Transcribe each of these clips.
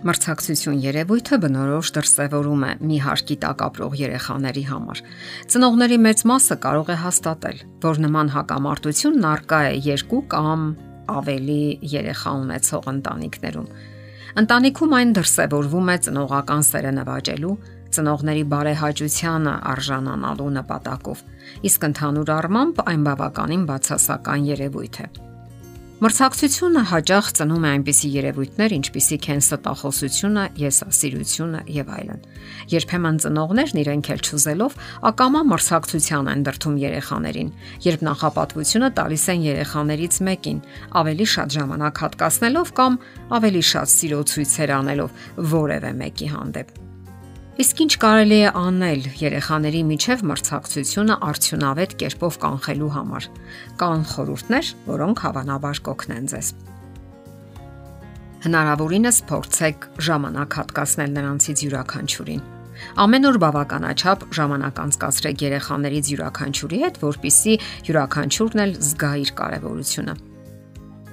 Մրցակցություն երևույթը բնորոշ դրսևորում է մի հարկի տակ ապրող երեխաների համար։ Ծնողների մեծ մասը կարող է հաստատել, որ նման հակամարտությունն արկա է երկու կամ ավելի երեխա ունեցող ընտանիքներում։ Ընտանիքում այն դրսևորվում է ծնողական սերը նվաճելու, ծնողների բարեհաճությանը արժանանալու նպատակով, իսկ ընդհանուր առմամբ այն բավականին բացասական երևույթ է։ Մրցակցությունը հաճախ ծնում է այնպիսի երևույթներ, ինչպիսիք են ստախոսությունը, եսասիրությունը եւ այլն։ Երբեմն ծնողներն իրենք էլ ճուզելով ակամա մրցակցության են դրթում երեխաներին, երբ նախապատվությունը տալիս են երեխաներից մեկին, ավելի շատ ժամանակ հատկացնելով կամ ավելի շատ սիրո ցույցեր անելով որևէ մեկի հանդեպ։ Իսկ ինչ կարելի է անել երեխաների միջև մրցակցությունը արդյունավետ կերպով կանխելու համար։ Կան խորհուրդներ, որոնք հավանաբար կօգնեն ձեզ։ Հնարավորինս փորձեք ժամանակ հատկացնել նրանցից յուրաքանչյուրին։ Ամեն օր բավականաչափ ժամանակ անցկացրեք երեխաներից յուրաքանչյուրի հետ, որpիսի յուրաքանչյուրն էլ զգա իր կարևորությունը։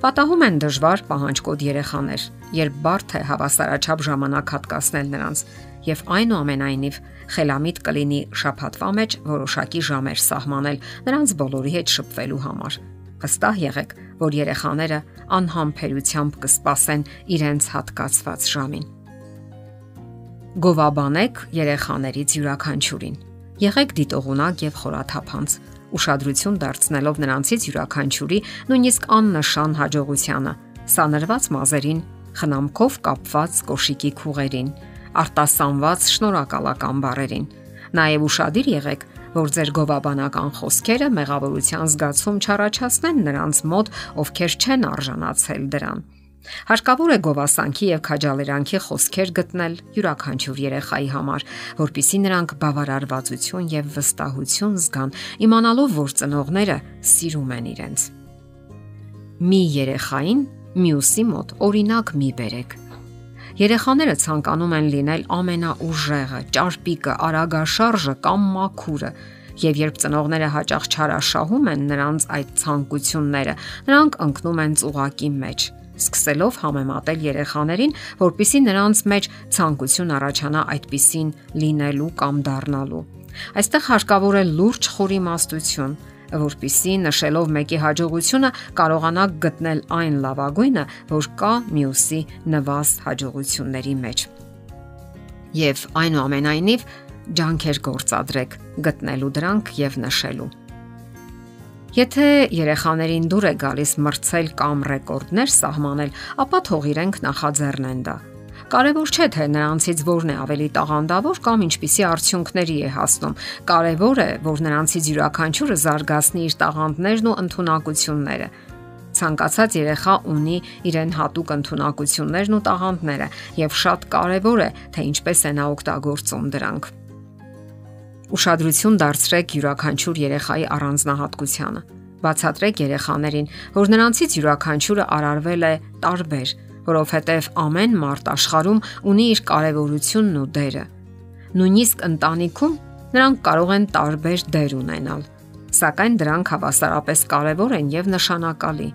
Պատահում են դժվար պահանջկոտ երեխաներ, երբ բարդ է հավասարաչափ ժամանակ հատկացնել նրանց, եւ այնուամենայնիվ խելամիտ կլինի շփաթվա մեջ որոշակի ժամեր սահմանել նրանց բոլորի հետ շփվելու համար։ Վստահ եղեք, որ երեխաները անհամբերությամբ կսպասեն իրենց հատկացված ժամին։ Գովաբանեք երեխաներից յուրաքանչյուրին։ Եղեք դիտողունակ եւ խորաթափանց ուշադրություն դարձնելով նրանցից յուրաքանչյուրի նույնիսկ աննշան հաջողությանը, սանրված մազերին, խնամքով կապված կոշիկի քուղերին, արտասանված շնորհակալական բառերին։ Նաև ուշադիր եղեք, որ ձեր գովաբանական խոսքերը մեղավորության զգացում չառաջացնեն նրանց մոտ, ովքեր չեն արժանացել դրան։ Հարկավոր է գովասանքի եւ քաջալերանքի խոսքեր գտնել յուրաքանչյուր երեխայի համար, որpիսի նրանք բավարարվածություն եւ վստահություն զգան, իմանալով, որ ծնողները սիրում են իրենց։ Մի երեխային մյուսի մոտ օրինակ մի բերեք։ Երեխաները ցանկանում են լինել ամենաուժեղը, ճարպիկը, արագաշարժը կամ մաքուրը, եւ երբ ծնողները հաճախ չարաշահում են նրանց այդ ցանկությունները, նրանք ընկնում են ծուղակի մեջ սկսելով համեմատել երեխաներին, որpիսի նրանց մեջ ցանկություն առաջանա այդպիսին լինելու կամ դառնալու։ Այստեղ հարկավոր է լուրջ խորիմաստություն, որpիսի նշելով մեկի հաջողությունը կարողանաք գտնել այն լավագույնը, որ կա մյուսի նվազ հաջողությունների մեջ։ Եվ այնուամենայնիվ ջանքեր գործադրեք գտնելու դրանք եւ նշելու։ Եթե երեխաներին դուր է գալիս մրցել կամ ռեկորդներ սահմանել, ապա թող իրենք նախաձեռնեն դա։ Կարևոր չէ թե նրանցից որն է ավելի տաղանդավոր կամ ինչպիսի արդյունքների է հասնում։ Կարևոր է, որ նրանցից յուրաքանչյուրը զարգացնի իր տաղանդներն ու ընտունակությունները։ Ցանկացած երեխա ունի իրեն հատուկ ընտունակություններն ու տաղանդները, եւ շատ կարևոր է, թե ինչպես է նա օգտագործում դրանք։ Ուշադրություն դարձրեք յուրաքանչյուր երեխայի առանձնահատկությանը։ Բացատրեք երեխաներին, որ նրանցից յուրաքանչյուրը արարվել է տարբեր, որովհետև ամեն մարդ աշխարհում ունի իր կարևորությունն ու դերը։ Նույնիսկ ընտանիքում նրանք կարող են տարբեր դեր ունենալ, սակայն դրանք հավասարապես կարևոր են եւ նշանակալի։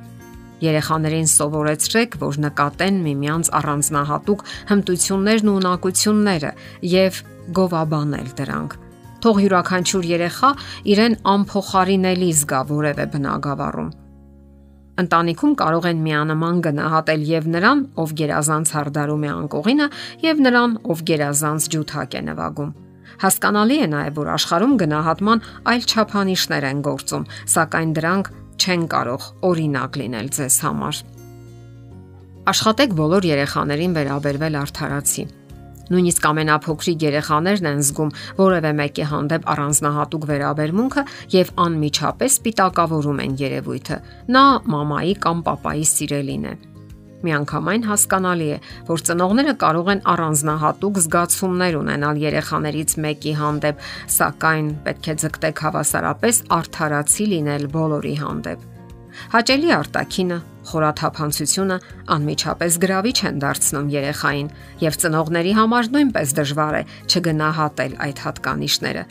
Երեխաներին սովորեցրեք, որ նկատեն միմյանց առանձնահատուկ հմտություններն ու ունակությունները եւ գովաբանել դրանք թող յուրաքանչյուր երեխա իրեն անփոխարինելի զգա որևէ բնագավառում։ Ընտանիքում կարող են միանման գնահատել եւ նրան, ով գերազանց հարդարում է անկողինը, եւ նրան, ով գերազանց ջութակ է նվագում։ Հասկանալի է նաև, որ աշխարհում գնահատման այլ չափանիշներ են գործում, սակայն դրանք չեն կարող օրինակ լինել ձեզ համար։ Աշխատեք բոլոր երեխաներին վերաբերվել արդարացի Նույնիսկ ամենափոքրիկ երեխաներն են զգում որևէ մեկի հանդեպ առանձնահատուկ վերաբերմունքը եւ անմիջապես պիտակավորում են երևույթը։ Նա մամայի կամ papayi սիրելին է։ Միանգամայն հասկանալի է, որ ծնողները կարող են առանձնահատուկ զգացումներ ունենալ երեխաներից մեկի հանդեպ, սակայն պետք է ձգտեք հավասարապես արդարացի լինել բոլորի հանդեպ Հաճելի արտակինը, խորաթափանցությունը անմիջապես գրավիչ են դարձնում երեխային, եւ ծնողների համար նույնպես դժվար է չգնահատել այդ հատկանիշները։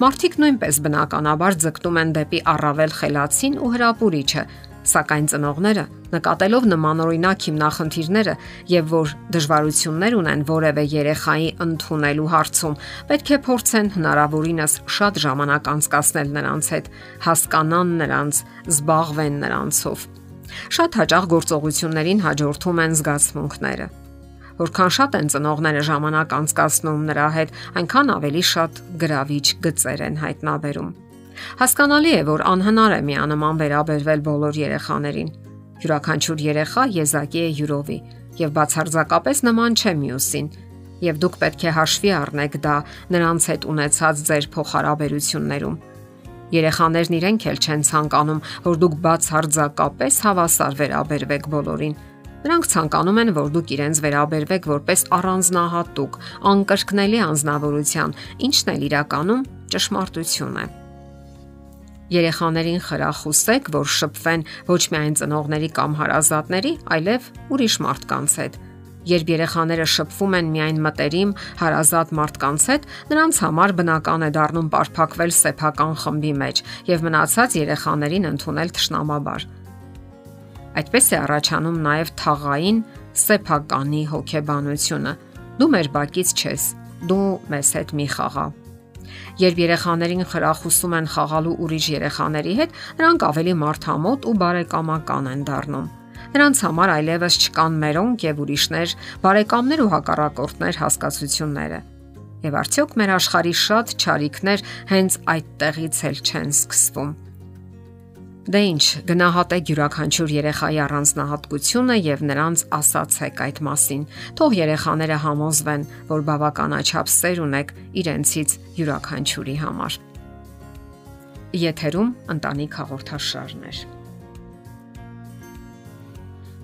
Մարդիկ նույնպես բնականաբար ձգտում են դեպի առավել խելացին ու հրապուրիչը, Սակայն ծնողները, նկատելով նմանօրինակ հիմնախնդիրները եւ որ դժվարություններ ունեն որևէ երեխայի ընդունելու հարցում, պետք է փորձեն հնարավորինս շատ ժամանակ անցկасնել նրանց հետ, հասկանան նրանց, զբաղվեն նրանցով։ Շատ հաճախ գործողություններին հաջորդում են զգացմունքները։ Որքան շատ են ծնողները ժամանակ անցկасնում նրա հետ, այնքան ավելի շատ գրավիչ գծեր են հայտնաբերում։ Հասկանալի է, որ անհնար է միանման վերաբերվել բոլոր երեխաներին։ Յուրաքանչյուր երեխա եզակի է յուրովի եւ բացարձակապես նման չէ մյուսին, եւ դուք պետք է հաշվի առնեք դա նրանց հետ ունեցած ձեր փոխհարաբերություններում։ Երեխաներն իրենք էլ չեն ցանկանում, որ դուք բացարձակապես հավասար վերաբերվեք բոլորին։ Նրանք ցանկանում են, որ դուք իրենց վերաբերվեք որպես առանձնահատուկ, անկրկնելի անznավորության, ինչն էլ իրականում ճշմարտություն է։ Երեխաներին խրախուսեք, որ շփվեն ոչ միայն ծնողների կամ հարազատների, այլև ուրիշ մարդկանց հետ։ Երբ երեխաները շփվում են միայն մտերիմ, հարազատ մարդկանց հետ, նրանց համար բնական է դառնում պարփակվել սեփական խմբի մեջ եւ մնացած երեխաներին ընդունել ճշնամաբար։ Այդպես է առաջանում նաև թաղային սեփականի հոգեբանությունը։ Դու մեր բակից չես, դու մեզ հետ մի խաղա Երբ երեխաներին խրախուսում են խաղալու ուրիշ երեխաների հետ, նրանք ավելի մարդամոտ ու բարեկամական են դառնում։ Նրանց համար այլևս չկան մերոնք եւ ուրիշներ, բարեկամներ ու հակառակորդներ հասկացությունները։ Եվ արդյոք մեր աշխարհի շատ ճարիքներ հենց այդտեղից էլ չեն սկսվում։ Դե ինչ, գնահատեք յուրաքանչյուր երեխայի առանձնահատկությունը եւ նրանց ասացեք այդ մասին։ Թող երեխաները համոզվեն, որ բավականաչափ սեր ունեք իրենցից յուրաքանչյուրի համար։ Եթերում ընտանիք հաղորդաշարներ։